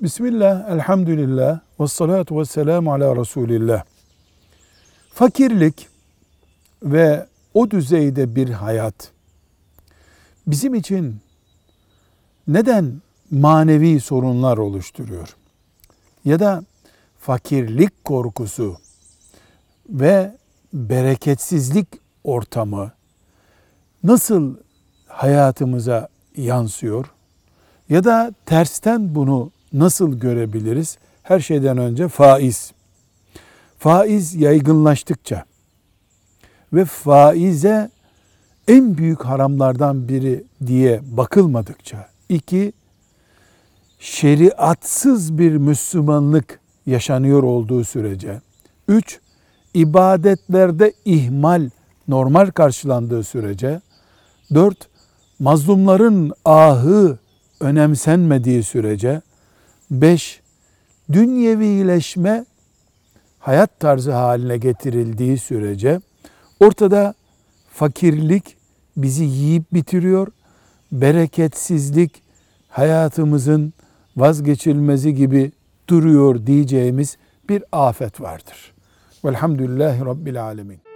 Bismillah, elhamdülillah, ve salatu ve selamu ala Resulillah. Fakirlik ve o düzeyde bir hayat bizim için neden manevi sorunlar oluşturuyor? Ya da fakirlik korkusu ve bereketsizlik ortamı nasıl hayatımıza yansıyor? Ya da tersten bunu nasıl görebiliriz? Her şeyden önce faiz. Faiz yaygınlaştıkça ve faize en büyük haramlardan biri diye bakılmadıkça, iki, şeriatsız bir Müslümanlık yaşanıyor olduğu sürece, üç, ibadetlerde ihmal normal karşılandığı sürece, dört, mazlumların ahı önemsenmediği sürece, beş, dünyevileşme hayat tarzı haline getirildiği sürece ortada fakirlik bizi yiyip bitiriyor, bereketsizlik hayatımızın vazgeçilmezi gibi duruyor diyeceğimiz bir afet vardır. Velhamdülillahi Rabbil Alemin.